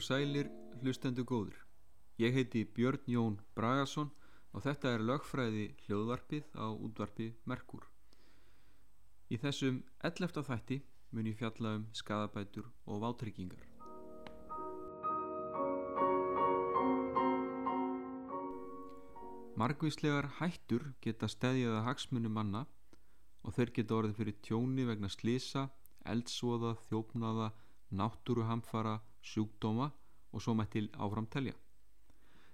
Og sælir, hlustendu góður. Ég heiti Björn Jón Bragason og þetta er lögfræði hljóðvarpið á útvarpi Merkur. Í þessum 11. þætti mun ég fjalla um skadabætur og vátryggingar. Margvíslegar hættur geta stæðjaða hagsmunum manna og þeir geta orðið fyrir tjóni vegna slisa, eldsvoða, þjófnaða, náttúruhamfara, sjúkdóma og svo mættil áframtelja.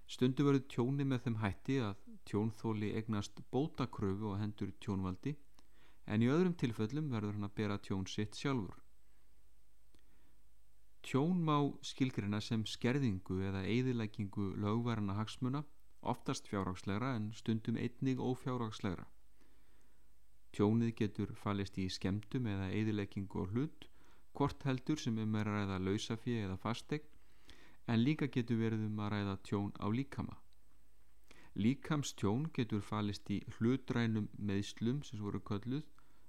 Stundu verður tjóni með þeim hætti að tjónþóli egnast bótakröfu og hendur tjónvaldi en í öðrum tilfellum verður hann að bera tjón sitt sjálfur. Tjón má skilgrina sem skerðingu eða eðileggingu lögvarana hagsmuna, oftast fjárhagslegra en stundum einnig ófjárhagslegra. Tjónið getur falist í skemdum eða eðileggingu og hlut, hvort heldur sem um er að ræða lausafið eða fastegn, en líka getur verið um að ræða tjón á líkama. Líkamstjón getur falist í hlutrænum meðslum sem voru kölluð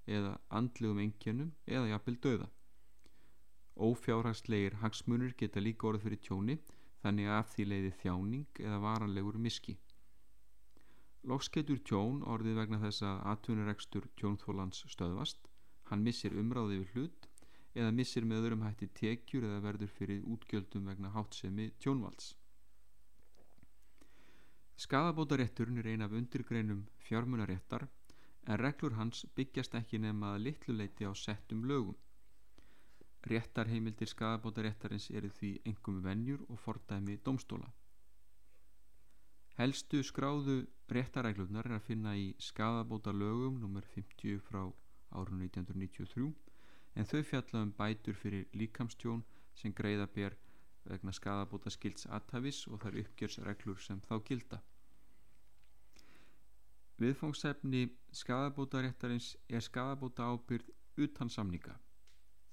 eða andlegum engjönum eða jafnvel döða. Ófjárhagslegir hagsmunir geta líka orðið fyrir tjóni þannig að því leiði þjáning eða varanlegur miski. Loks getur tjón orðið vegna þess að atvinnurekstur tjónþólans stöðvast, hann missir umráði við hlut eða missir með öðrum hætti tekjur eða verður fyrir útgjöldum vegna hátsemi tjónvalds. Skadabótarétturinn er ein af undirgreinum fjármunaréttar en reglur hans byggjast ekki nema að litluleiti á settum lögum. Réttarheimildir skadabótaréttarins eru því engum venjur og fordæmi domstóla. Helstu skráðu réttaræglurnar er að finna í skadabóta lögum nr. 50 frá árun 1993 en þau fjalla um bætur fyrir líkamstjón sem greiða bér vegna skadabóta skilds aðtafis og þar uppgjörsreglur sem þá gilda. Viðfóngsefni skadabótaréttarins er skadabóta ábyrð utan samninga.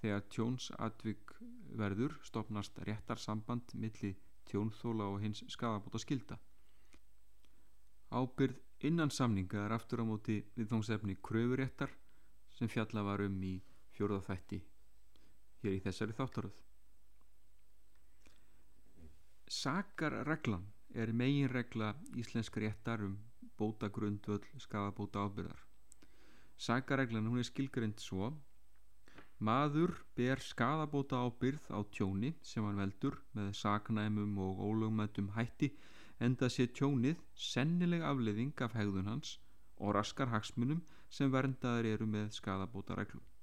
Þegar tjónsatvik verður stopnast réttarsamband milli tjónþóla og hins skadabóta skilda. Ábyrð innan samninga er aftur á móti viðfóngsefni kröfuréttar sem fjalla var um í fjóruða þætti hér í þessari þáttaröð. Sakarreglan er megin regla íslensk réttar um bóta grundvöld skafabóta ábyrðar. Sakarreglan hún er skilgrind svo maður ber skafabóta ábyrð á tjóni sem hann veldur með saknæmum og ólögmættum hætti enda sé tjónið sennileg afleðing af hegðun hans og raskar hagsmunum sem verndaður eru með skafabóta reglum.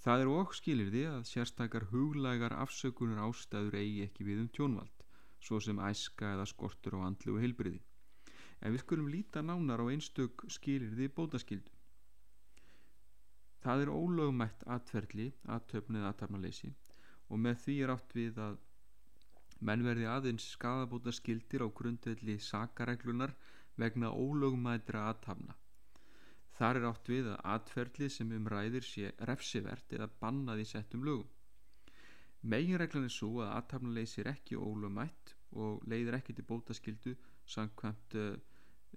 Það er og skilir því að sérstakar huglægar afsökunar ástæður eigi ekki við um tjónvald, svo sem æska eða skortur á andlu og heilbriði. En við skulum líta nánar á einstök skilir því bótaskildu. Það er ólögmætt atferðli, aðtöfnið aðtarnaleysi og með því er átt við að menn verði aðeins skadabóta skildir á grundvelli sakareglunar vegna ólögmætra aðtafna. Þar er átt við að atferðlið sem um ræðir sé refsivert eða bannað í settum lögum. Meginreglan er svo að aðtapnuleysir ekki ólumætt og leiðir ekki til bótaskildu samkvæmt uh,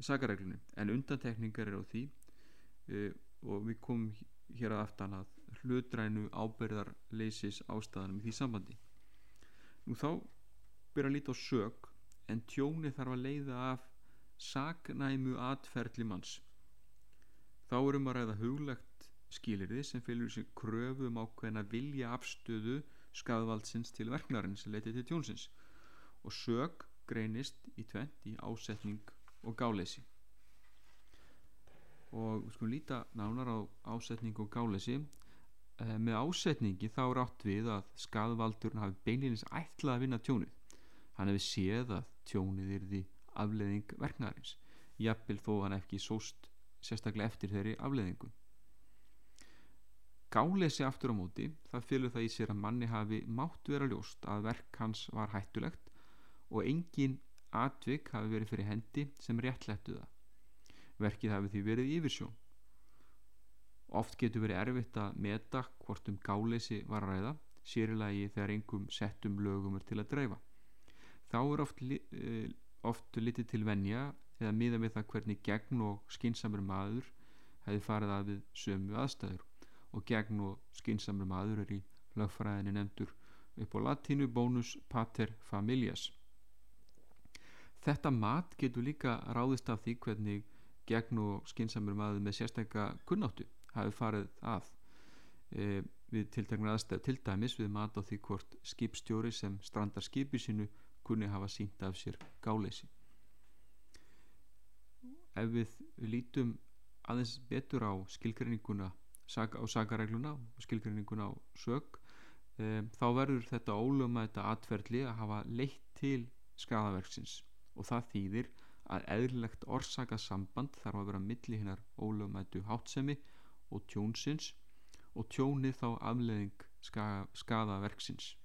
sagareglunum en undantekningar er á því uh, og við komum hér að aftan að hlutrænu ábyrðarleysis ástæðanum í því sambandi. Nú þá byrja að líta á sög en tjóni þarf að leiða af sagnæmu atferðli manns Þá er um að ræða huglegt skilirði sem fylgur sér kröfu um ákveðin að vilja afstöðu skadvaldsins til verknarinn sem leiti til tjónsins og sög greinist í tvent í ásetning og gáleysi. Og við skulum líta nánar á ásetning og gáleysi. Eh, með ásetningi þá er átt við að skadvaldurinn hafi beinleginis ætlað að vinna tjónið. Hann hefði séð að tjónið er því afleðing verknarins. Jafnvel þó hann ekki sóst sérstaklega eftir þeirri afleðingu Gáleysi aftur á móti það fylgur það í sér að manni hafi mátt vera ljóst að verk hans var hættulegt og engin atvik hafi verið fyrir hendi sem réttlættu það. Verkið hafi því verið yfirsjón. Oft getur verið erfitt að meta hvort um gáleysi var að ræða sérilagi þegar engum settum lögum er til að dreifa. Þá er oft, uh, oft litið til venja eða miða við það hvernig gegn og skinsamur maður hefði farið að við sömu aðstæður. Og gegn og skinsamur maður er í lögfræðinni nefndur upp á latínu bónus pater familias. Þetta mat getur líka ráðist af því hvernig gegn og skinsamur maður með sérstakka kunnáttu hafi farið að e, við tiltakna aðstæð til dæmis við mat á því hvort skipstjóri sem strandar skipi sínu kunni hafa sínt af sér gáleysi ef við lítum aðeins betur á skilgreininguna á sagaregluna og skilgreininguna á sög um, þá verður þetta ólöma þetta atverðli að hafa leitt til skadaverksins og það þýðir að eðlilegt orsaka samband þarf að vera milli hinnar ólögmætu hátsemi og tjónsins og tjónið þá afleðing skadaverksins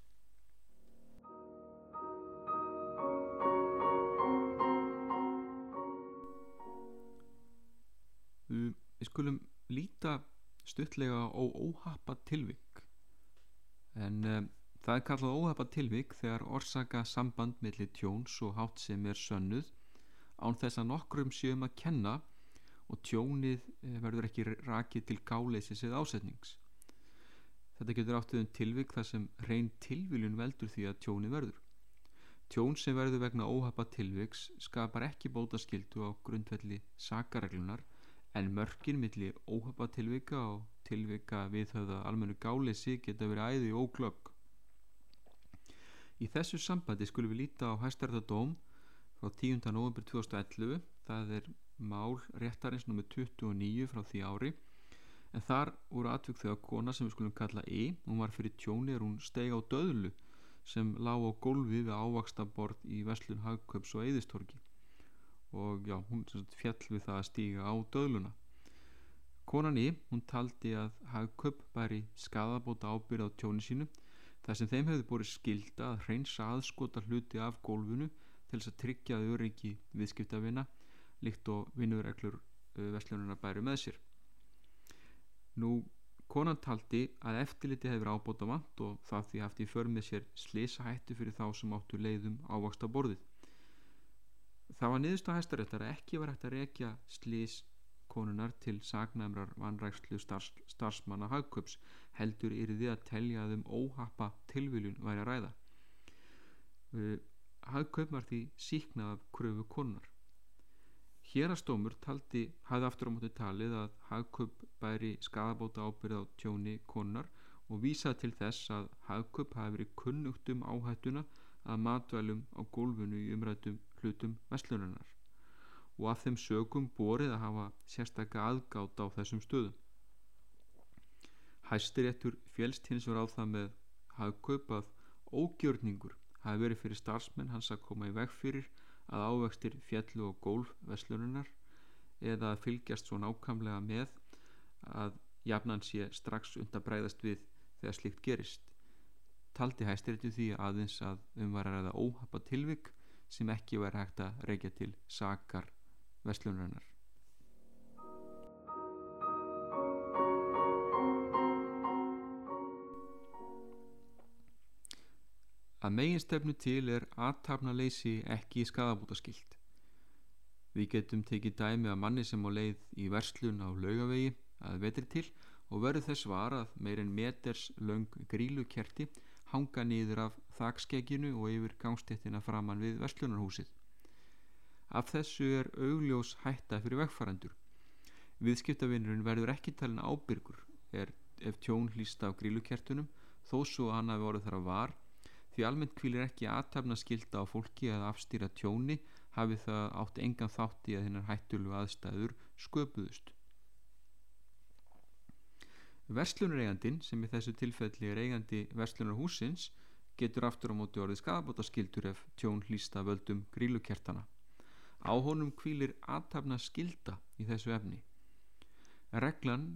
skulum líta stuttlega á óhappa tilvik. En um, það er kallað óhappa tilvik þegar orsaka samband mellir tjóns og hátt sem er sönnuð án þess að nokkrum séum að kenna og tjónið eh, verður ekki rakið til gáleysis eða ásetnings. Þetta getur áttuð um tilvik þar sem reyn tilviljun veldur því að tjónið verður. Tjón sem verður vegna óhappa tilviks skapar ekki bótaskildu á grundvelli sakareglunar en mörkin millir óhapatilvika og tilvika við höfða almennu gáleysi geta verið æði og óglögg. Í þessu sambandi skulum við líta á hæstærðadóm frá 10. november 2011, það er mál réttarins nr. 29 frá því ári, en þar voru atvökk þegar kona sem við skulum kalla E, hún var fyrir tjóni er hún steg á döðlu sem lág á gólfi við ávaksta borð í Veslun Hagköps og Eðistorgi og já, hún fjall við það að stíga á döðluna. Konan í, hún taldi að hagköp bæri skadabóta ábyrð á tjóni sínu þar sem þeim hefði búið skilda að hreinsa aðskota hluti af gólfinu til þess að tryggja öryggi viðskiptavina líkt og vinnurreglur vestlununa bæri með sér. Nú konan taldi að eftirliti hefur ábóta vant og það því haft í för með sér slisa hættu fyrir þá sem áttu leiðum ávaksta borðið Það var niðurst á hæstaréttar að ekki var hægt að rekja slís konunar til sagnæmrar vanrækslu starfs, starfsmanna hagköps heldur yrði að telja að um óhappa tilviljun væri að ræða. Uh, hagköp var því síknað af kröfu konunar. Hérastómur taldi, hafði aftur á móti talið að hagköp bæri skadabóta ábyrð á tjóni konunar og vísað til þess að hagköp hafi verið kunnugt um áhættuna að matvælum á gólfinu í umrætum hlutum vestlunarinnar og af þeim sögum borið að hafa sérstakka aðgátt á þessum stöðum. Hæstiréttur félst hins vegar á það með hafa kaupað ógjörningur hafi verið fyrir starfsmenn hans að koma í veg fyrir að ávextir fjallu og gólf vestlunarinnar eða að fylgjast svo nákamlega með að jafnan sé strax undan breyðast við þegar slikt gerist. Taldi hæstiréttu því aðeins að umvar að óhappa tilvik sem ekki væri hægt að reykja til sakar vestlunarinnar. Að meginstefnu til er aðtapnaleysi ekki skadabútaskilt. Við getum tekið dæmi að manni sem á leið í verslun á laugavegi að vetri til og verður þess var að meirinn meters laung grílukerti hanga nýður af þakskegginu og yfir gangstéttina framann við verslunarhúsið. Af þessu er augljós hætta fyrir vegfarandur. Viðskiptavinnurinn verður ekki talin ábyrgur er ef tjón hlýsta á grílukertunum þó svo hann hafi voruð þar að var því almennt kvílir ekki aðtapna skilda á fólki að afstýra tjóni hafi það átt engan þátti að hennar hættulu aðstæður sköpuðust. Verslunareigandin sem í þessu tilfelli er eigandi verslunarhúsins getur aftur á móti orðið skadabótaskildur ef tjón hlýsta völdum grílukertana. Á honum kvílir aðtapna skilda í þessu efni. Reglan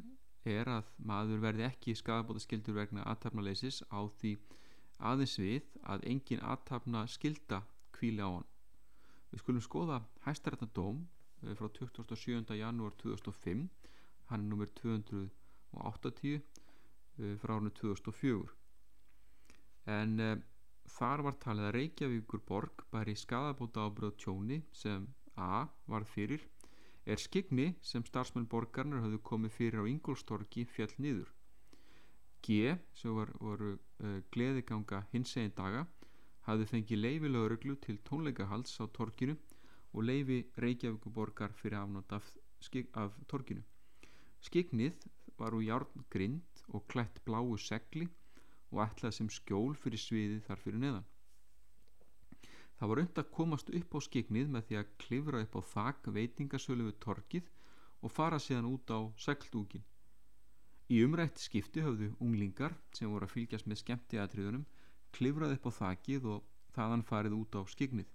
er að maður verði ekki skadabótaskildur vegna aðtapnaleysis á því aðeins við að engin aðtapna skilda kvíli á hann. Við skulum skoða hæstarættadóm eh, frá 27. janúar 2005 hann er nummer 200 og 80 uh, frá árinu 2004 en uh, þar var talið að Reykjavíkur borg bæri skadabóta ábyrð tjóni sem A var fyrir er skigni sem starfsmenn borgarnar hafðu komið fyrir á Ingolstorgi fjall nýður G sem var, voru uh, gleðiganga hins egin daga hafði fengið leifi lögreglu til tónleikahalds á torkinu og leifi Reykjavíkuborgar fyrir afnátt af, af torkinu skignið var úr járngrind og klætt bláu segli og ætlað sem skjól fyrir sviðið þar fyrir neðan það var undt að komast upp á skignið með því að klifra upp á þak veitingasölu við torkið og fara síðan út á segldúkin Í umrætt skipti höfðu unglingar sem voru að fylgjast með skemmtiatriðunum klifrað upp á þakið og þaðan farið út á skignið.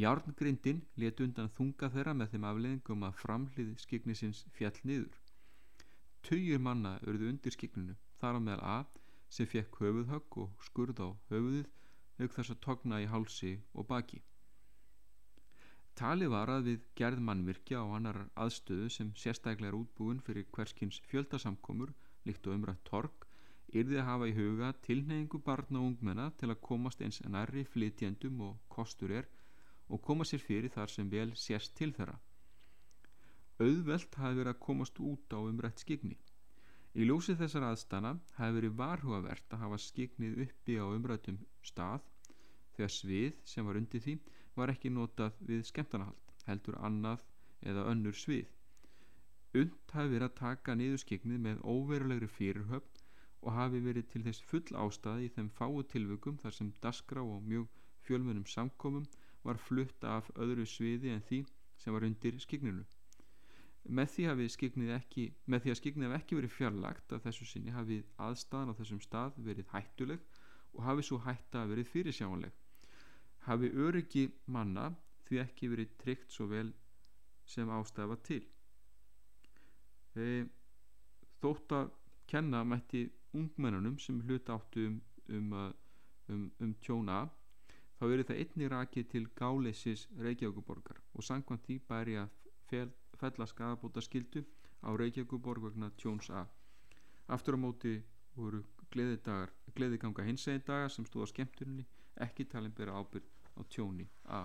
Járngrindin let undan þunga þeirra með þeim afleðingum að framhlið skignisins fjall niður. Töyur manna örðu undir skigninu, þar á meðal A sem fekk höfuðhögg og skurð á höfuðið auk þess að togna í hálsi og baki. Talið var að við gerð mannvirkja og annar aðstöðu sem sérstaklega er útbúin fyrir hverskins fjöldasamkomur líkt og umrætt tork yrði að hafa í huga tilneyingu barna og ungmenna til að komast eins nærri flytjendum og kostur er og koma sér fyrir þar sem vel sérst til þeirra. Auðvelt hafi verið að komast út á umrætt skigni. Í ljósi þessar aðstana hafi verið varhugavert að hafa skignið uppi á umrættum stað þegar svið sem var undir því var ekki notað við skemmtanahald heldur annað eða önnur svið und hafi verið að taka niðurskignið með óverulegri fyrirhöfn og hafi verið til þess full ástæði í þeim fáu tilvökum þar sem dasgra og mjög fjölmunum samkomum var flutt af öðru sviði en því sem var undir skigninu með því, ekki, með því að skignið hef ekki verið fjarlagt af þessu sinni hafi aðstæðan á þessum stað verið hættuleg og hafi svo hætta verið fyrirsjáanleg. Hafi öryggi manna því ekki verið tryggt svo vel sem ástæða til. E, þótt að kenna mætti ungmennunum sem hlut áttu um, um, um, um tjóna þá eru það einni rakið til gáleisis Reykjavíkuborgar og sangkvæmt því bæri að fella skadabóta skildu á Reykjavíkuborg vegna tjóns A. Aftur á móti voru gleðiganga hins egin dagar sem stóð á skemmturinni ekki talin bera ábyrg á tjóni A.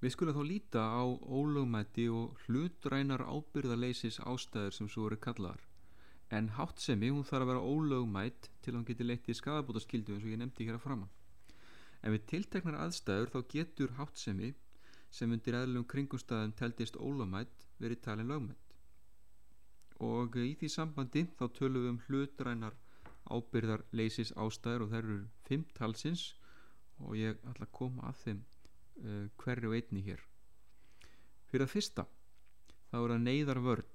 Við skulum þá líta á ólögmætti og hlutrænar ábyrðarleisis ástæður sem svo eru kallaðar en háttsemi hún þarf að vera ólögmætt til að hann geti leitt í skadabótaskildu eins og ég nefndi hér að framann en við tilteknar aðstæður þá getur háttsemi sem undir eðlum kringumstæðum teldist ólögmætt verið talin lögmætt og í því sambandi þá tölum við um hlutrænar ábyrðar leysis ástæður og þær eru fimm talsins og ég ætla að koma að þeim uh, hverju einni hér. Fyrir að fyrsta þá er það neyðar vörn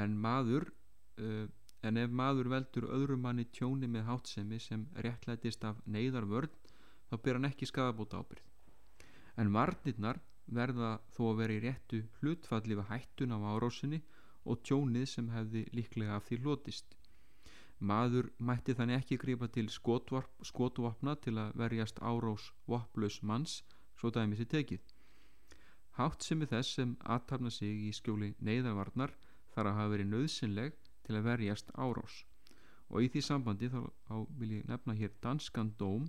en maður uh, en ef maður veldur öðrum manni tjóni með hátsemi sem réttlætist af neyðar vörn þá ber hann ekki skadabóta ábyrð en varnirnar verða þó að vera í réttu hlutfalli við hættun á árásinni og tjónið sem hefði líklega af því hlotist. Maður mætti þannig ekki grípa til skotvapna til að verjast árós vopplaus manns, svo dæmis í tekið. Hátt sem er þess sem aðtapna sig í skjóli neyðarvarnar þarf að hafa verið nöðsynleg til að verjast árós. Og í því sambandi þá, vil ég nefna hér danskan dóm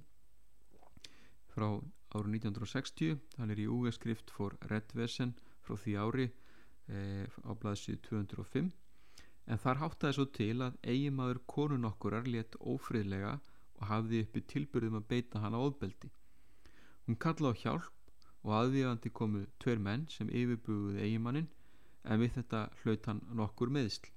frá árið 1960, hann er í úgeskrift for Redvesen frá því ári e, á blaðsíð 205 en þar háttaði svo til að eigimaður konun okkurar létt ófriðlega og hafði uppi tilbyrðum að beita hana ofbeldi. Hún kallaði á hjálp og aðvíðandi komu tver menn sem yfirbuguði eigimannin en við þetta hlaut hann nokkur meðsl.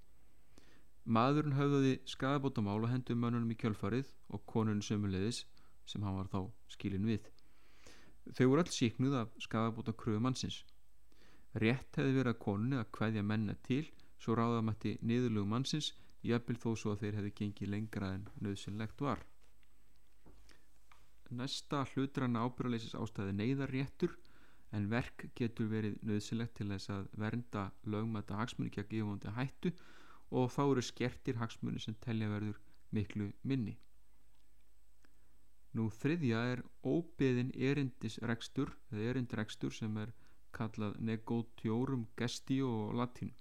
Maðurinn höfðaði skadabótamál og hendur mönnunum í kjölfarið og konun sömulegis sem hann var þá skilin við. Þau voru alls síknuð af skadabóta kröðu mannsins. Rétt hefði verið að konunni að hvaðja menna til svo ráðamætti niðurlegu mannsins jafnvel þó svo að þeir hefði gengið lengra en nöðsynlegt var. Næsta hlutranna ábyrðaleysis ástæði neyðar réttur en verk getur verið nöðsynlegt til þess að vernda lögmæta hagsmunni gegn yfirvóndi hættu og þá eru skertir hagsmunni sem telja verður miklu minni. Nú þriðja er óbeðin erindisrekstur eða erindrekstur sem er kallað negotiorum gestio og latín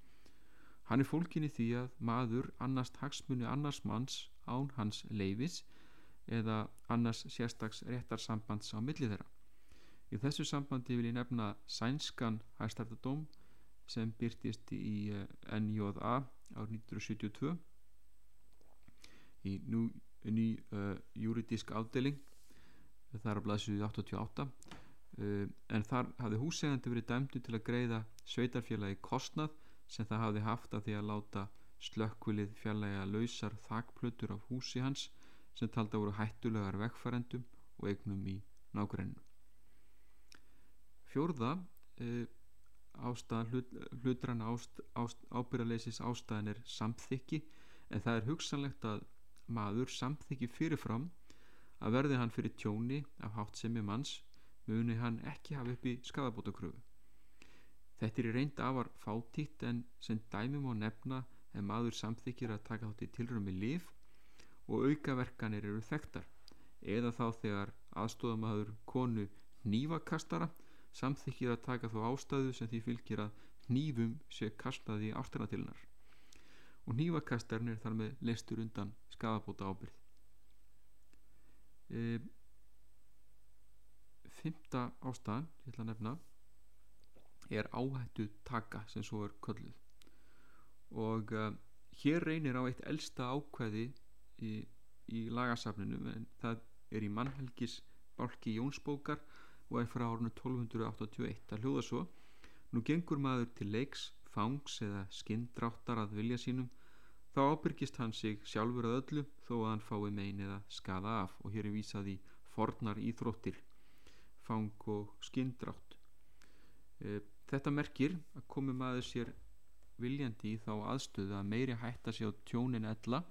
hann er fólkin í því að maður annast hagsmunni annars manns án hans leifis eða annars sérstags réttarsambands á milli þeirra Í þessu sambandi vil ég nefna sænskan hæstæftadóm sem byrtist í uh, NJA árið 1972 í nú, ný uh, júridísk afdeling það er að blæðsum 88 uh, en þar hafði húsegandi verið dæmdu til að greiða sveitarfélagi kostnað sem það hafði haft að því að láta slökkvilið fjallega lausar þakplötur af húsi hans sem talda voru hættulegar vegfærendum og eignum í nágrennum fjórða uh, ástæðan hlut, hlutrann ást, ást, ábyrðaleysis ástæðan er samþykki en það er hugsanlegt að maður samþykki fyrirfram að verði hann fyrir tjóni af háttsemi manns muni hann ekki hafa upp í skadabótakröfu þetta er í reynd afar fátítt en sem dæmum á nefna en maður samþykir að taka þátt í tilrömi líf og aukaverkanir eru þekktar eða þá þegar aðstofamaður konu nývakastara samþykir að taka þó ástæðu sem því fylgir að nýfum sé kastaði í ástæðanatilinnar og nývakastarinn er þar með leistur undan skadabóta ábyrð e, Fymta ástæðan ég ætla að nefna er áhættu taka sem svo er kölluð. Og uh, hér reynir á eitt elsta ákveði í, í lagasafninu en það er í mannhelgis bálki Jónsbókar og er frá árinu 1281 það hljóða svo nú gengur maður til leiks, fangs eða skinndráttar að vilja sínum. Þá ábyrgist hann sig sjálfur að öllu þó að hann fái megin eða skada af. Og hér er vísað í fornar íþróttir fang og skinndrátt e, þetta merkir að komi maður sér viljandi í þá aðstöðu að meiri hætta sér á tjónin ella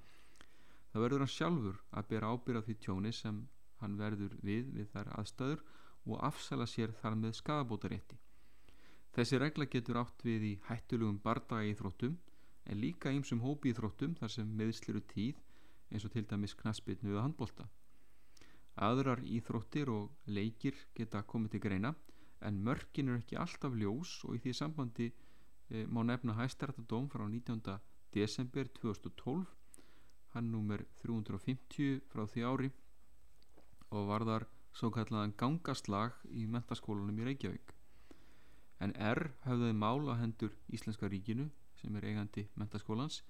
þá verður hann sjálfur að bera ábyrða því tjóni sem hann verður við við þær aðstöður og afsala sér þar með skadabótarétti þessi regla getur átt við í hættulugum bardaga í þróttum en líka einsum hópi í þróttum þar sem meðsliru tíð eins og til dæmis knaspitnu eða handbólta aðrar íþróttir og leikir geta komið til greina en mörkin er ekki alltaf ljós og í því sambandi e, má nefna hæstæratadóm frá 19. desember 2012 hann nummer 350 frá því ári og varðar svo kallaðan gangaslag í mentaskólanum í Reykjavík en R hafðaði mál á hendur Íslenska ríkinu sem er eigandi mentaskólans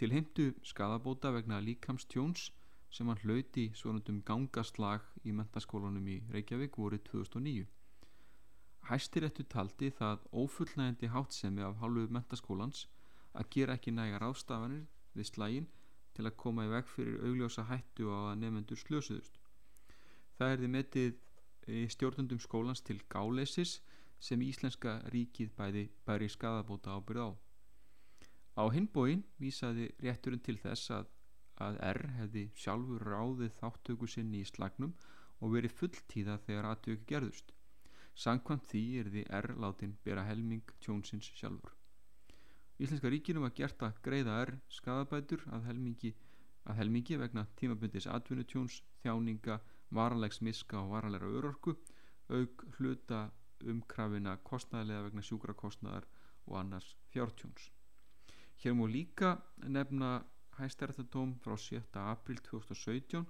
til heimtu skadabóta vegna líkamstjóns sem hann hlauti svonundum gangaslag í mentaskólanum í Reykjavík voru 2009 Hæstiréttu taldi það ófullnægandi hátsemi af hálfu mentaskólans að gera ekki nægar ástafanir við slægin til að koma í veg fyrir augljósa hættu á að nefnendur slösuðust. Það er því metið í stjórnundum skólans til gáleisis sem Íslenska ríkið bæði bæri skadabóta ábyrð á. Á hinbóin vísaði rétturinn til þess að, að R hefði sjálfur ráðið þáttöku sinni í slagnum og verið fulltíða þegar aðtöku gerðust. Sankvæmt því er því R látin bera helming tjónsins sjálfur. Íslenska ríkinu var gert að greiða R skadabætur að helmingi, að helmingi vegna tímabundis atvinnutjóns, þjáninga, varalegs miska og varalegra örorku, auk hluta umkrafina kostnæðilega vegna sjúkrakostnæðar og annars fjártjóns. Hér múi líka nefna hæstærðardóm frá 7. april 2017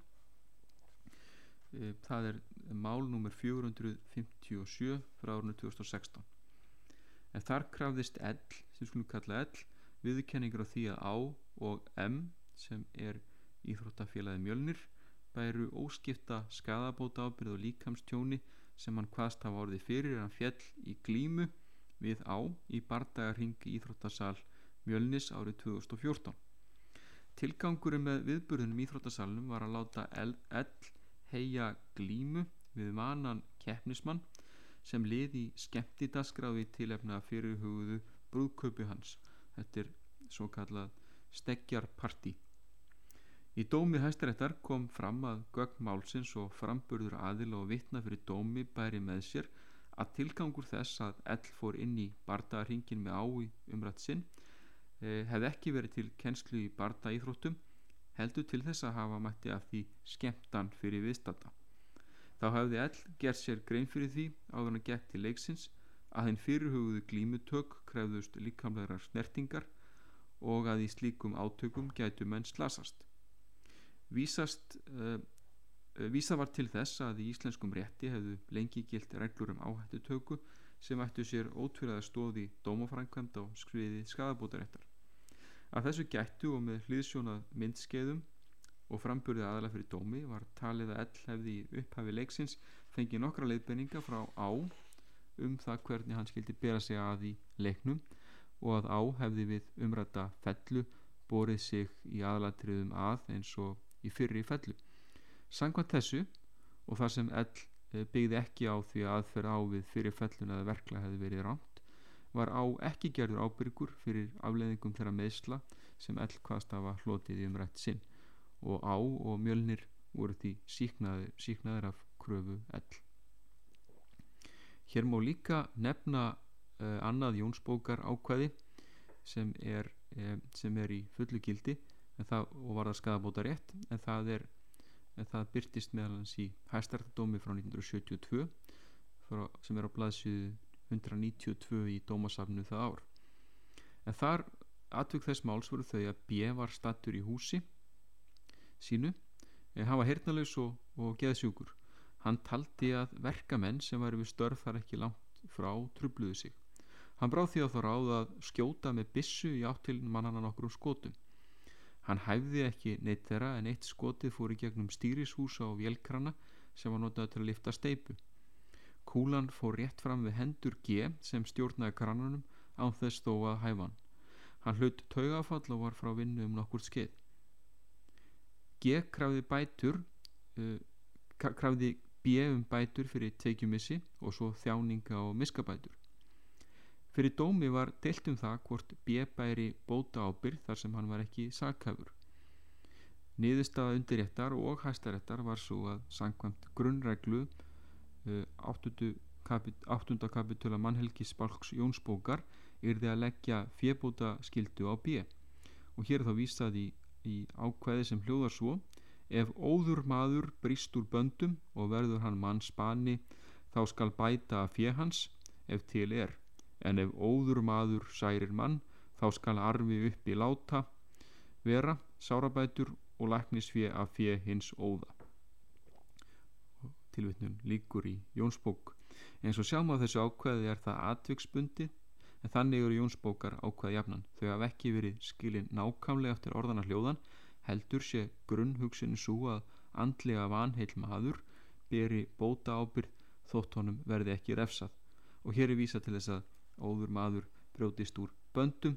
það er mál nr. 457 frá árunni 2016 en þar krafðist L sem skulum kalla L viðkenningur á því að á og M sem er Íþróttafélagi Mjölnir bæru óskipta skadabóta ábyrð og líkamstjóni sem hann hvaðst hafa orðið fyrir en fjell í glímu við á í bardagarhing Íþróttasal Mjölnis árið 2014 Tilgangurinn með viðburðunum Íþróttasalunum var að láta L, L heia glímu við vanan keppnismann sem liði skemmtidaskráði til efna fyrirhugðu brúðköpu hans. Þetta er svo kallað stegjarparti í dómi hæstaréttar kom fram að gögn málsins og framburður aðil og vitna fyrir dómi bæri með sér að tilgangur þess að ell fór inn í bardaðarhingin með ái umrætt sinn eh, hefði ekki verið til kennslu í bardaíþróttum heldur til þess að hafa mætti af því skemmtan fyrir viðstata. Þá hafði ell gert sér grein fyrir því áður hann gekk til leiksins að henn fyrirhugðu glímutök krefðust líkamlegar snertingar og að í slíkum átökum gætu menn slasast. Vísast uh, Vísa var til þess að í íslenskum rétti hefðu lengi gilt reglur um áhættutöku sem ættu sér ótrúlega stóði dómafrænkvæmt á skriði skadabótaréttar. Að þessu gættu og með hlýðsjónað myndskeiðum og framburði aðala fyrir dómi var talið að ell hefði upphafi leiksins fengið nokkra leiðbenninga frá á um það hvernig hann skildi bera sig að í leiknum og að á hefði við umrætta fellu borið sig í aðalatriðum að eins og í fyrri fellu. Sangvað þessu og þar sem ell eh, byggði ekki á því að aðferð á við fyrir fellun eða verkla hefði verið rámt var á ekki gerður ábyrgur fyrir afleðingum þeirra meðsla sem ell hvaðst hafa hlotið í umrætt sinn og á og mjölnir voru því síknaður, síknaður af kröfu ell. Hér má líka nefna uh, annað Jónsbókar ákvæði sem er, um, sem er í fullu gildi það, og var það skadabóta rétt en það, er, en það byrtist meðalans í hæstartadómi frá 1972 frá, sem er á blaðsíðu 192 í dómasafnu það ár en þar atvökk þess máls voru þau að B var stattur í húsi sínu hann var hernalus og, og geðsjúkur Hann taldi að verkamenn sem væri við störf þar ekki langt frá trubluðu sig. Hann bráð því að þá ráð að skjóta með bissu í áttilin mannana nokkur um skotum. Hann hæfði ekki neitt þeirra en eitt skotið fór í gegnum stýrishúsa og vélkrana sem var notað til að lifta steipu. Kúlan fór rétt fram við hendur G sem stjórnaði kranunum án þess þó að hæfa hann. Hann hlut taugafall og var frá vinnu um nokkur skeið. G krafði bætur, uh, krafði B um bætur fyrir teikjumissi og svo þjáninga og miskabætur. Fyrir dómi var deilt um það hvort B bæri bóta ábyrð þar sem hann var ekki sakhafur. Niðurstaða undirréttar og hæstaréttar var svo að sangkvæmt grunnreglu uh, 8. Kapit kapitula mannhelgi Spalks Jónsbókar yrði að leggja fjebóta skildu á B og hér er þá vísað í, í ákveði sem hljóðar svo Ef óður maður brist úr böndum og verður hann mann spani þá skal bæta að fjö hans ef til er en ef óður maður særir mann þá skal arfi upp í láta vera sárabætur og læknisfjö að fjö hins óða. Tilvittnum líkur í Jónsbók. Eins og sjáum á þessu ákveði er það atviksbundi en þannig eru Jónsbókar ákveði jafnan. Þau hafa ekki verið skilin nákamlega eftir orðana hljóðan heldur sé grunnhugsin svo að andlega vanheil maður beri bóta ábyrð þótt honum verði ekki refsað. Og hér er vísa til þess að óður maður brjótist úr böndum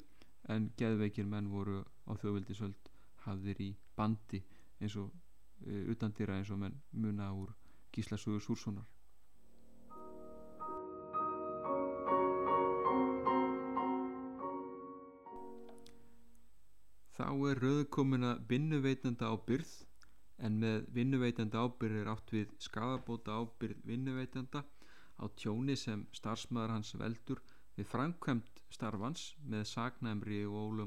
en geðveikir menn voru á þjóðvildisöld hafðir í bandi eins og uh, utandýra eins og menn muna úr Gíslasúður Súrssonar. Þá er rauðkomuna vinnuveitanda ábyrð en með vinnuveitanda ábyrð er átt við skadabóta ábyrð vinnuveitanda á tjóni sem starfsmæðar hans veldur við framkvæmt starfans með sagnæmri og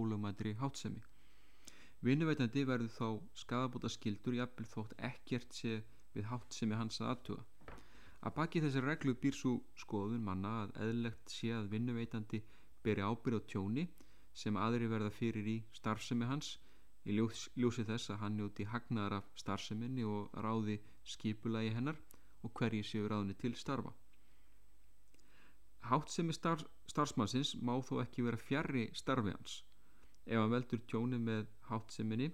ólögmændri hátsemi. Vinnuveitandi verður þá skadabóta skildur jafnvel þótt ekkert sé við hátsemi hans að aðtuga. Að baki þessar reglu býr svo skoðun manna að eðlegt sé að vinnuveitandi beri ábyrð á tjóni sem aðri verða fyrir í starfsemi hans í ljós, ljósi þess að hann njóti hagnaðar af starfseminni og ráði skipulagi hennar og hverji séu ráðni til starfa. Háttsemi starf, starfsmannsins má þó ekki vera fjarrri starfi hans. Ef hann veldur tjóni með háttseminni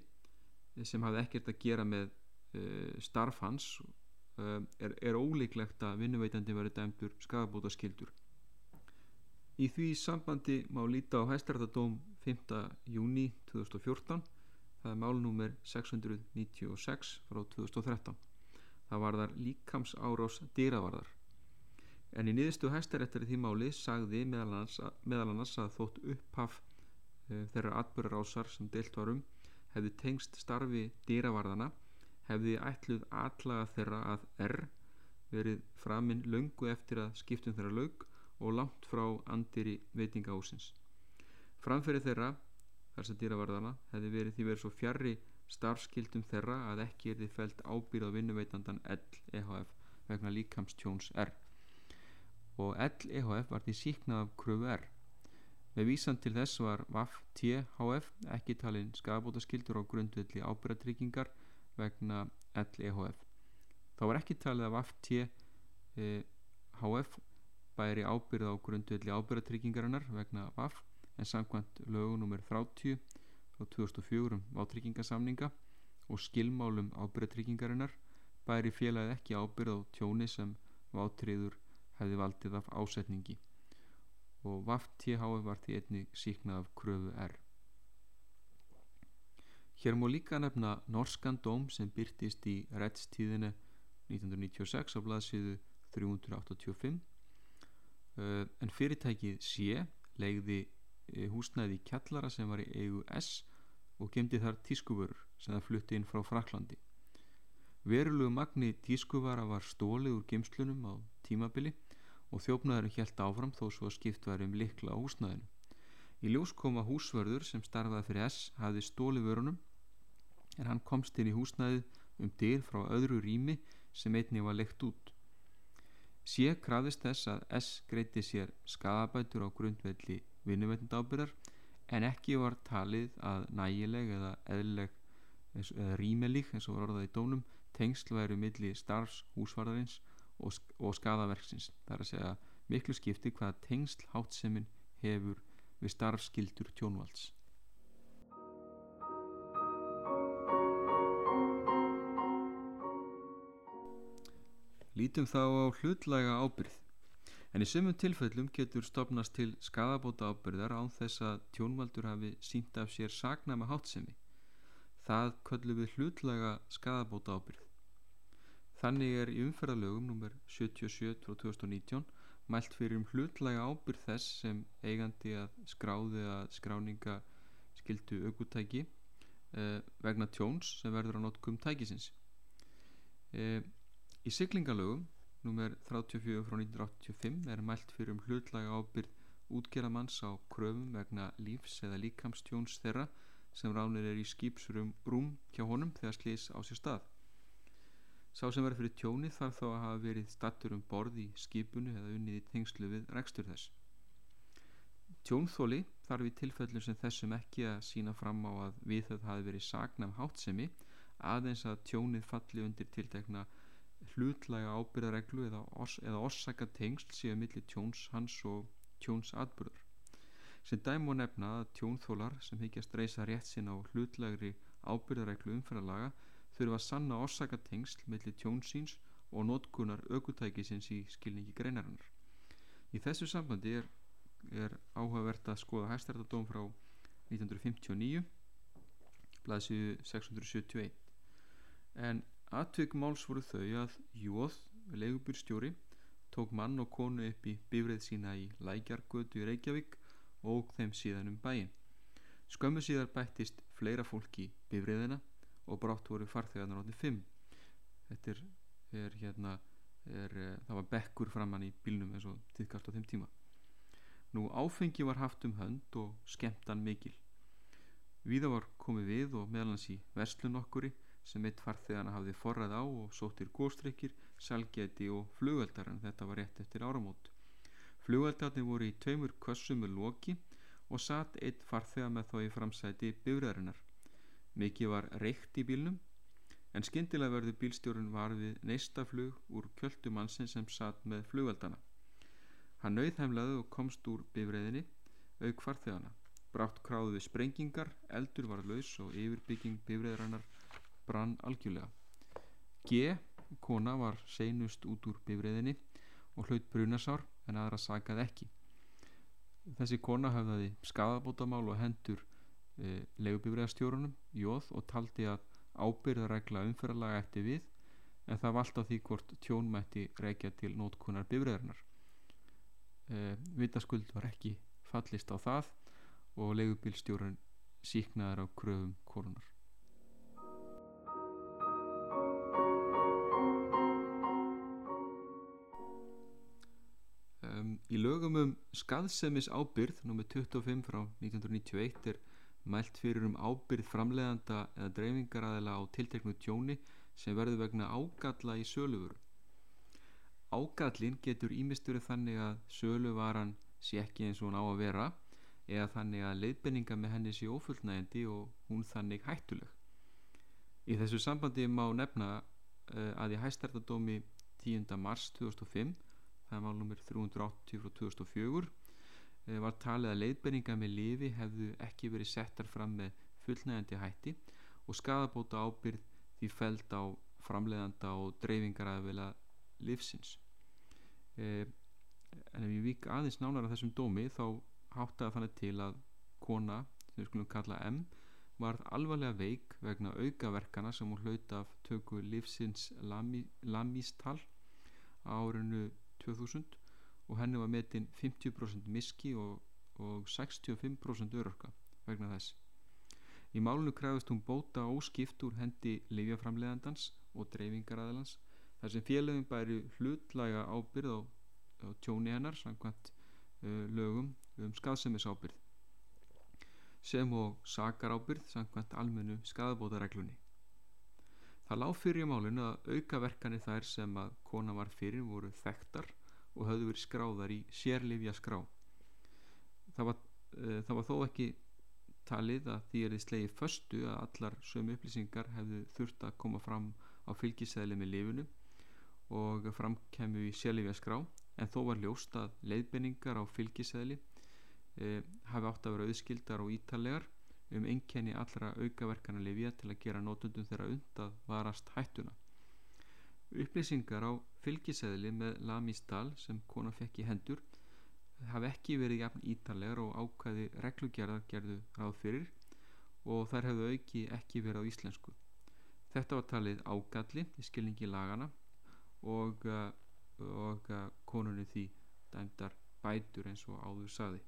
sem hafði ekkert að gera með uh, starf hans uh, er, er ólíklegt að vinnuveitandi verið dæmdur skafabóta skildur Í því sambandi má líta á hæstrættadóm 5. júni 2014 það er málnúmer 696 frá 2013 það var þar líkams árás dýravarðar en í niðurstu hæstaréttari því máli sagði meðal annars, meðal annars að þótt upphaf uh, þeirra atbyrjarásar sem deilt varum hefði tengst starfi dýravarðana hefði ætluð atlaga þeirra að R verið framinn löngu eftir að skiptum þeirra laug og langt frá andiri veitingahúsins framferði þeirra þess að dýravarðana hefði verið því verið svo fjarrri starfskildum þeirra að ekki er þið fælt ábyrð á vinnuveitandan L.E.H.F. vegna líkamstjóns R og L.E.H.F. var því síknað af kröfu R með vísan til þess var VAF T.H.F. ekki talin skafbótaskildur á grundvelli ábyrðatryggingar vegna LEHF. Þá var ekki talið af AFT e, HF bæri ábyrð á grundvelli ábyrðatryggingarinnar vegna VAF en samkvæmt lögu nr. 30 frá 2004 um vátryggingasamninga og skilmálum ábyrðatryggingarinnar bæri félagið ekki ábyrð á tjóni sem vátriður hefði valdið af ásetningi og VAF THF var því einni síknað af kröfu R. Hér má líka nefna norskan dóm sem byrtist í réttstíðinu 1996 á blaðsíðu 385 uh, en fyrirtækið sé legði uh, húsnæði í kjallara sem var í eigu S og gemdi þar tískuvörur sem það flutti inn frá Fraklandi. Verulegu magni tískuvara var stólið úr gemslunum á tímabili og þjófnaðurinn helt áfram þó svo að skipt var um likla á húsnæðinu. Í ljós koma húsvörður sem starfaði fyrir S hafði stólið vörunum en hann komst inn í húsnæðið um dyr frá öðru rými sem einni var leikt út. Sé krafist þess að S greiti sér skadabætur á grundvelli vinnuveitndábyrðar en ekki var talið að nægileg eða eðlileg eða rýmelík eins og var orðað í dónum tengsl væru milli starfs húsvarðarins og, og skadaverksins þar að segja miklu skipti hvaða tengsl hátsemin hefur við starfskildur tjónvalds Lítum þá á hlutlæga ábyrð. En í sumum tilfellum getur stopnast til skadabóta ábyrðar án þess að tjónvaldur hafi sínt af sér sagnama hátsemi. Það köllum við hlutlæga skadabóta ábyrð. Þannig er í umferðalögum nr. 77-2019 mælt fyrir um hlutlæga ábyrð þess sem eigandi að skráði að skráninga skildu aukutæki eh, vegna tjóns sem verður á notkum tækisins. Eh, Í siglingalögum nr. 34 frá 1985 er mælt fyrir um hlutlaga ábyrð útgerðamanns á kröfum vegna lífs eða líkamstjóns þeirra sem ránir er í skýpsurum rúm hjá honum þegar slís á sér stað. Sá sem verður fyrir tjóni þarf þá að hafa verið stattur um borð í skipunu eða unnið í tengslu við rekstur þess. Tjónþóli þarf í tilfellum sem þessum ekki að sína fram á að við það hafi verið sagnam hátsemi aðeins að tjónið falli undir tiltekna hlutlæga ábyrðareglu eða, os, eða orsaka tengsl síðan millir tjóns hans og tjóns atbyrður. Sem dæm og nefna að tjónþólar sem higgjast reysa rétt sinna á hlutlægri ábyrðareglu umferðalaga þurfa að sanna orsaka tengsl millir tjónsíns og notkunar aukutækisins í skilningi greinarinnar. Í þessu sambandi er, er áhugavert að skoða hæstrættadóm frá 1959 blaðsíðu 671 en Atvik máls voru þau að Jóð, leigubýrstjóri, tók mann og konu upp í bifrið sína í Lækjargötu í Reykjavík og þeim síðan um bæin. Skömmu síðar bættist fleira fólk í bifriðina og brátt voru farþegarnar átti fimm. Þetta er, er hérna, er, eh, það var bekkur framann í bílnum eins og tiðkast á þeim tíma. Nú áfengi var haft um hönd og skemmtan mikil. Víða var komið við og meðlans í verslun okkuri sem eitt farþegana hafði forrað á og sóttir góstrykkir, salgeti og flugöldar en þetta var rétt eftir áramót. Flugöldarnir voru í tveimur kössum með loki og satt eitt farþega með þá í framsæti bifræðarinnar. Mikið var reykt í bílnum en skindilega verður bílstjórun var við neistaflug úr kjöldumansin sem satt með flugöldana. Hann nauðheimlaði og komst úr bifræðinni auk farþegana. Brátt kráðu við sprengingar, eldur var laus og yfirbygging bifræðarinnar brann algjörlega. G. Kona var seinust út úr bifriðinni og hlaut brunasár en aðra sagað ekki. Þessi kona hafði skadabótamál og hendur e, legubifriðastjórunum Jóð og taldi að ábyrðaregla umferðalaga eftir við en það vald á því hvort tjónmætti reykja til nótkunar bifriðarinnar. E, vitaskuld var ekki fallist á það og legubílstjórun síknaður á kröfum korunar. Í lögum um skaðsemis ábyrð nr. 25 frá 1991 er mælt fyrir um ábyrð framleiðanda eða dreifingaræðila á tilteknu tjóni sem verður vegna ágalla í söluvöru. Ágallin getur ímisturinn þannig að söluvaran sé ekki eins og hún á að vera eða þannig að leiðbenninga með henni sé ofullnægandi og hún þannig hættuleg. Í þessu sambandi má nefna uh, að í hæstærtadómi 10. mars 2005 það er málnumir 380 frá 2004 uh, var talið að leiðberinga með lifi hefðu ekki verið settar fram með fullnægandi hætti og skadabóta ábyrð því feld á framleiðanda og dreifingar að vilja livsins uh, en ef ég vík aðeins nánar af þessum dómi þá háttaði þannig til að kona sem við skulum kalla M varð alvarlega veik vegna aukaverkana sem hún hlaut af tökku livsins lamístal árinu 2000 og henni var metin 50% miski og, og 65% örörka vegna þess í málunu krefist hún bóta óskipt úr hendi livjaframleðandans og dreifingaræðilans þar sem félögum bæri hlutlæga ábyrð á, á tjóni hennar samkvæmt uh, lögum um skadsemis ábyrð sem og sakarábyrð samkvæmt almennu skadabótareglunni. Það lág fyrir í málinu að aukaverkanir þær sem að kona var fyrir voru þekktar og höfðu verið skráðar í sérlifja skrá. Það var, uh, það var þó ekki talið að því er þið slegið föstu að allar sömu upplýsingar hefðu þurft að koma fram á fylgisæli með lifinu og framkemmu í sérlifja skrá en þó var ljóst að leiðbenningar á fylgisæli e, hafi átt að vera auðskildar og ítallegar um einkenni allra aukaverkana lifja til að gera nótundum þeirra und að varast hættuna. Upplýsingar á fylgiseðli með lamístal sem kona fekk í hendur hafi ekki verið jafn ítallegar og ákvæði reglugerðar gerðu ráð fyrir og þær hefðu auki ekki verið á íslensku. Þetta var talið ágalli í skilningi lagana og, og konunni því dæmdar bætur eins og áður saði.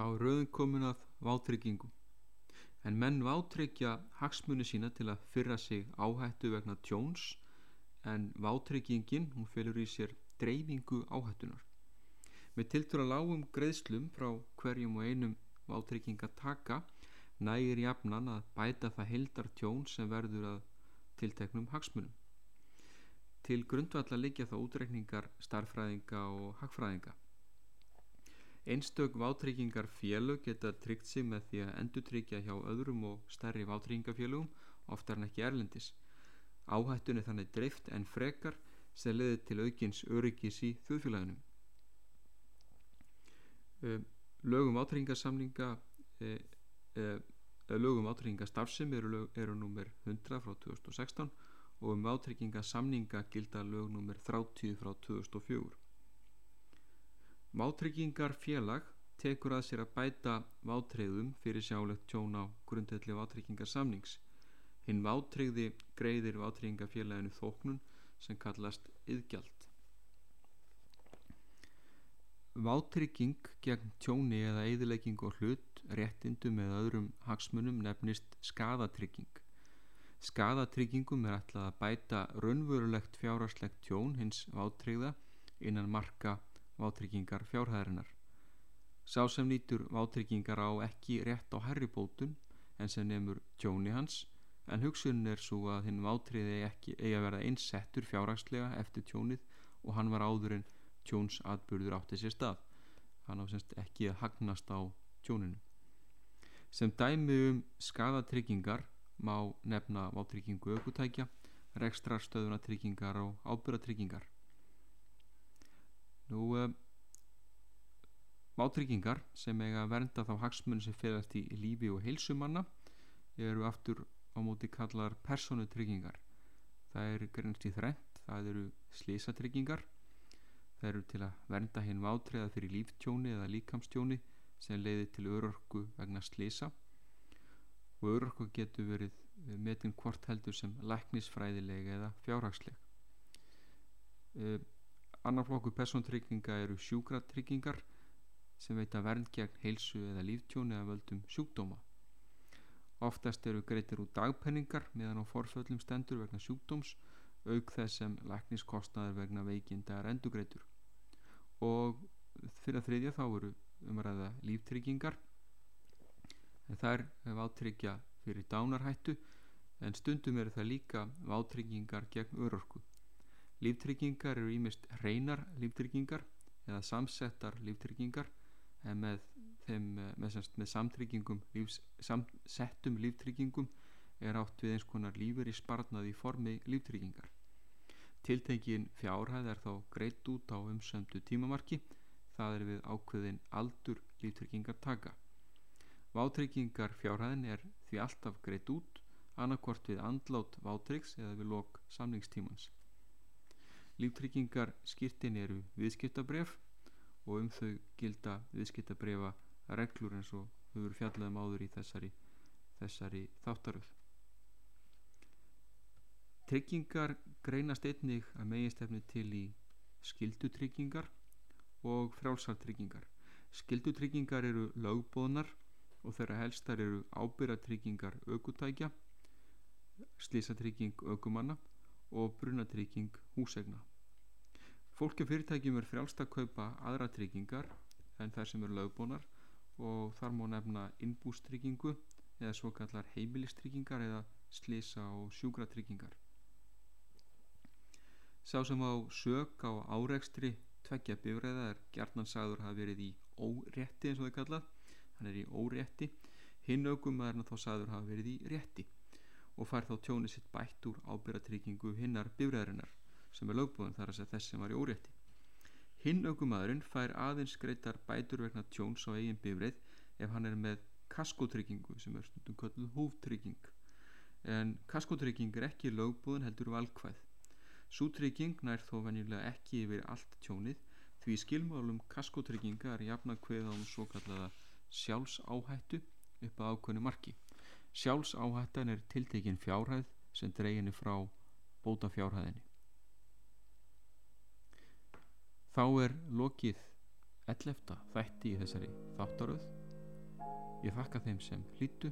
Þá er rauðin komin að vátryggingu. En menn vátryggja hagsmunni sína til að fyrra sig áhættu vegna tjóns en vátryggingin hún fylgur í sér dreifingu áhættunar með tiltur að lágum greiðslum frá hverjum og einum vátrygginga taka nægir jafnan að bæta það heldar tjón sem verður að tilteknum hagsmunum. Til grundvalla liggja þá útrekningar starfræðinga og hagfræðinga Einstök vátryggingar félög geta tryggt sig með því að endurtryggja hjá öðrum og stærri vátryggingarfélögum, oftar en ekki erlendis. Áhættun er þannig dreift en frekar sem leðir til aukins öryggis í þjóðfélaginum. Lögum vátryggingarsamlinga lögum vátryggingarstafsum eru, eru nummer 100 frá 2016 og um vátryggingarsamninga gilda lög nummer 30 frá 2004. Vátryggingar félag tekur að sér að bæta vátreyðum fyrir sjálegt tjón á grundelli vátryggingarsamnings. Hinn vátreyði greiðir vátryggingarfélaginu þóknun sem kallast yðgjald. Vátrygging gegn tjóni eða eðilegging og hlut, réttindum eða öðrum hagsmunum nefnist skadatrigging. Skadatriggingum er ætlað að bæta raunvörulegt fjárarslegt tjón hins vátreyða innan marka vátryggingar fjárhæðarinnar. Sá sem nýtur vátryggingar á ekki rétt á herribótun en sem nefnur tjóni hans en hugsunin er svo að hinn vátriði ekki eigi að vera einsettur fjárhagslega eftir tjónið og hann var áður en tjóns atbyrður átti sér stað. Hann á semst ekki að hagnast á tjóninu. Sem dæmi um skadatryggingar má nefna vátryggingu aukutækja, rekstrarstöðunatryggingar og ábyrratryggingar. Nú, um, vátryggingar sem eiga að vernda þá hagsmunni sem félast í lífi og heilsumanna eru aftur á móti kallar personutryggingar. Það eru grænst í þrent, það eru slísatryggingar, það eru til að vernda hinn vátriða fyrir líftjóni eða líkamstjóni sem leiði til örorku vegna slísa og örorku getur verið metin hvort heldur sem læknisfræðilega eða fjárhagsleg. Annar flokku persontrygginga eru sjúkratryggingar sem veita vernd gegn heilsu eða líftjóni að völdum sjúkdóma. Oftast eru greitir úr dagpenningar meðan á forföllum stendur vegna sjúkdóms auk þess sem lækniskostnaður vegna veikinda er endugreitur. Og fyrir að þriðja þá eru umræða líftryggingar en þær vátryggja fyrir dánarhættu en stundum eru það líka vátryggingar gegn örorku. Líftryggingar eru ímest hreinar líftryggingar eða samsettar líftryggingar en með, þeim, eh, með, semst, með samtryggingum lífs, samsettum líftryggingum er átt við eins konar lífur í sparnað í formi líftryggingar. Tiltekin fjárhæð er þá greitt út á umsömdu tímamarki það er við ákveðin aldur líftryggingar taka vátryggingar fjárhæðin er því alltaf greitt út annarkvort við andlát vátryggs eða við lok samlingstímans líftryggingar skýrtin eru viðskiptabref og um þau gilda viðskiptabrefa reglur eins og höfur fjallaðum áður í þessari, þessari þáttaröð. Tryggingar greinast einnig að megistefni til í skildutryggingar og frjálsartryggingar. Skildutryggingar eru lögbóðnar og þeirra helstar eru ábyrratryggingar aukutækja, slísatrygging aukumanna og brunatrygging húsegna. Fólki og fyrirtækjum er frjálst að kaupa aðra tryggingar en þær sem eru lögbónar og þar má nefna innbústryggingu eða svo kallar heimilistryggingar eða slisa og sjúkratryggingar. Sá sem á sög á árekstri tveggja bifræða er gjarnansagður hafi verið í órétti eins og það kallað, hann er í órétti, hinn augum er þá sagður hafi verið í rétti og fær þá tjónið sitt bætt úr ábyrratryggingu hinnar bifræðarinnar sem er lögbúðan þar að segja þess sem var í órétti. Hinn aukumadurinn fær aðeins greitar bætur vegna tjóns á eigin bifrið ef hann er með kaskotryggingu sem er stundum kölluð hóftrygging. En kaskotrygging er ekki lögbúðan heldur valkvæð. Sútrygging nær þó venjulega ekki yfir allt tjónið því skilmálum kaskotrygginga er jafna hveða um svo kallaða sjálfsáhættu upp að ákvönu marki. Sjálfsáhættan er tiltekinn fjárhæð sem dreginni frá bóta fjárhæðinni. Þá er lokið 11. þætti í þessari þáttaröð. Ég þakka þeim sem hlýttu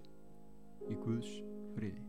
í Guðs friði.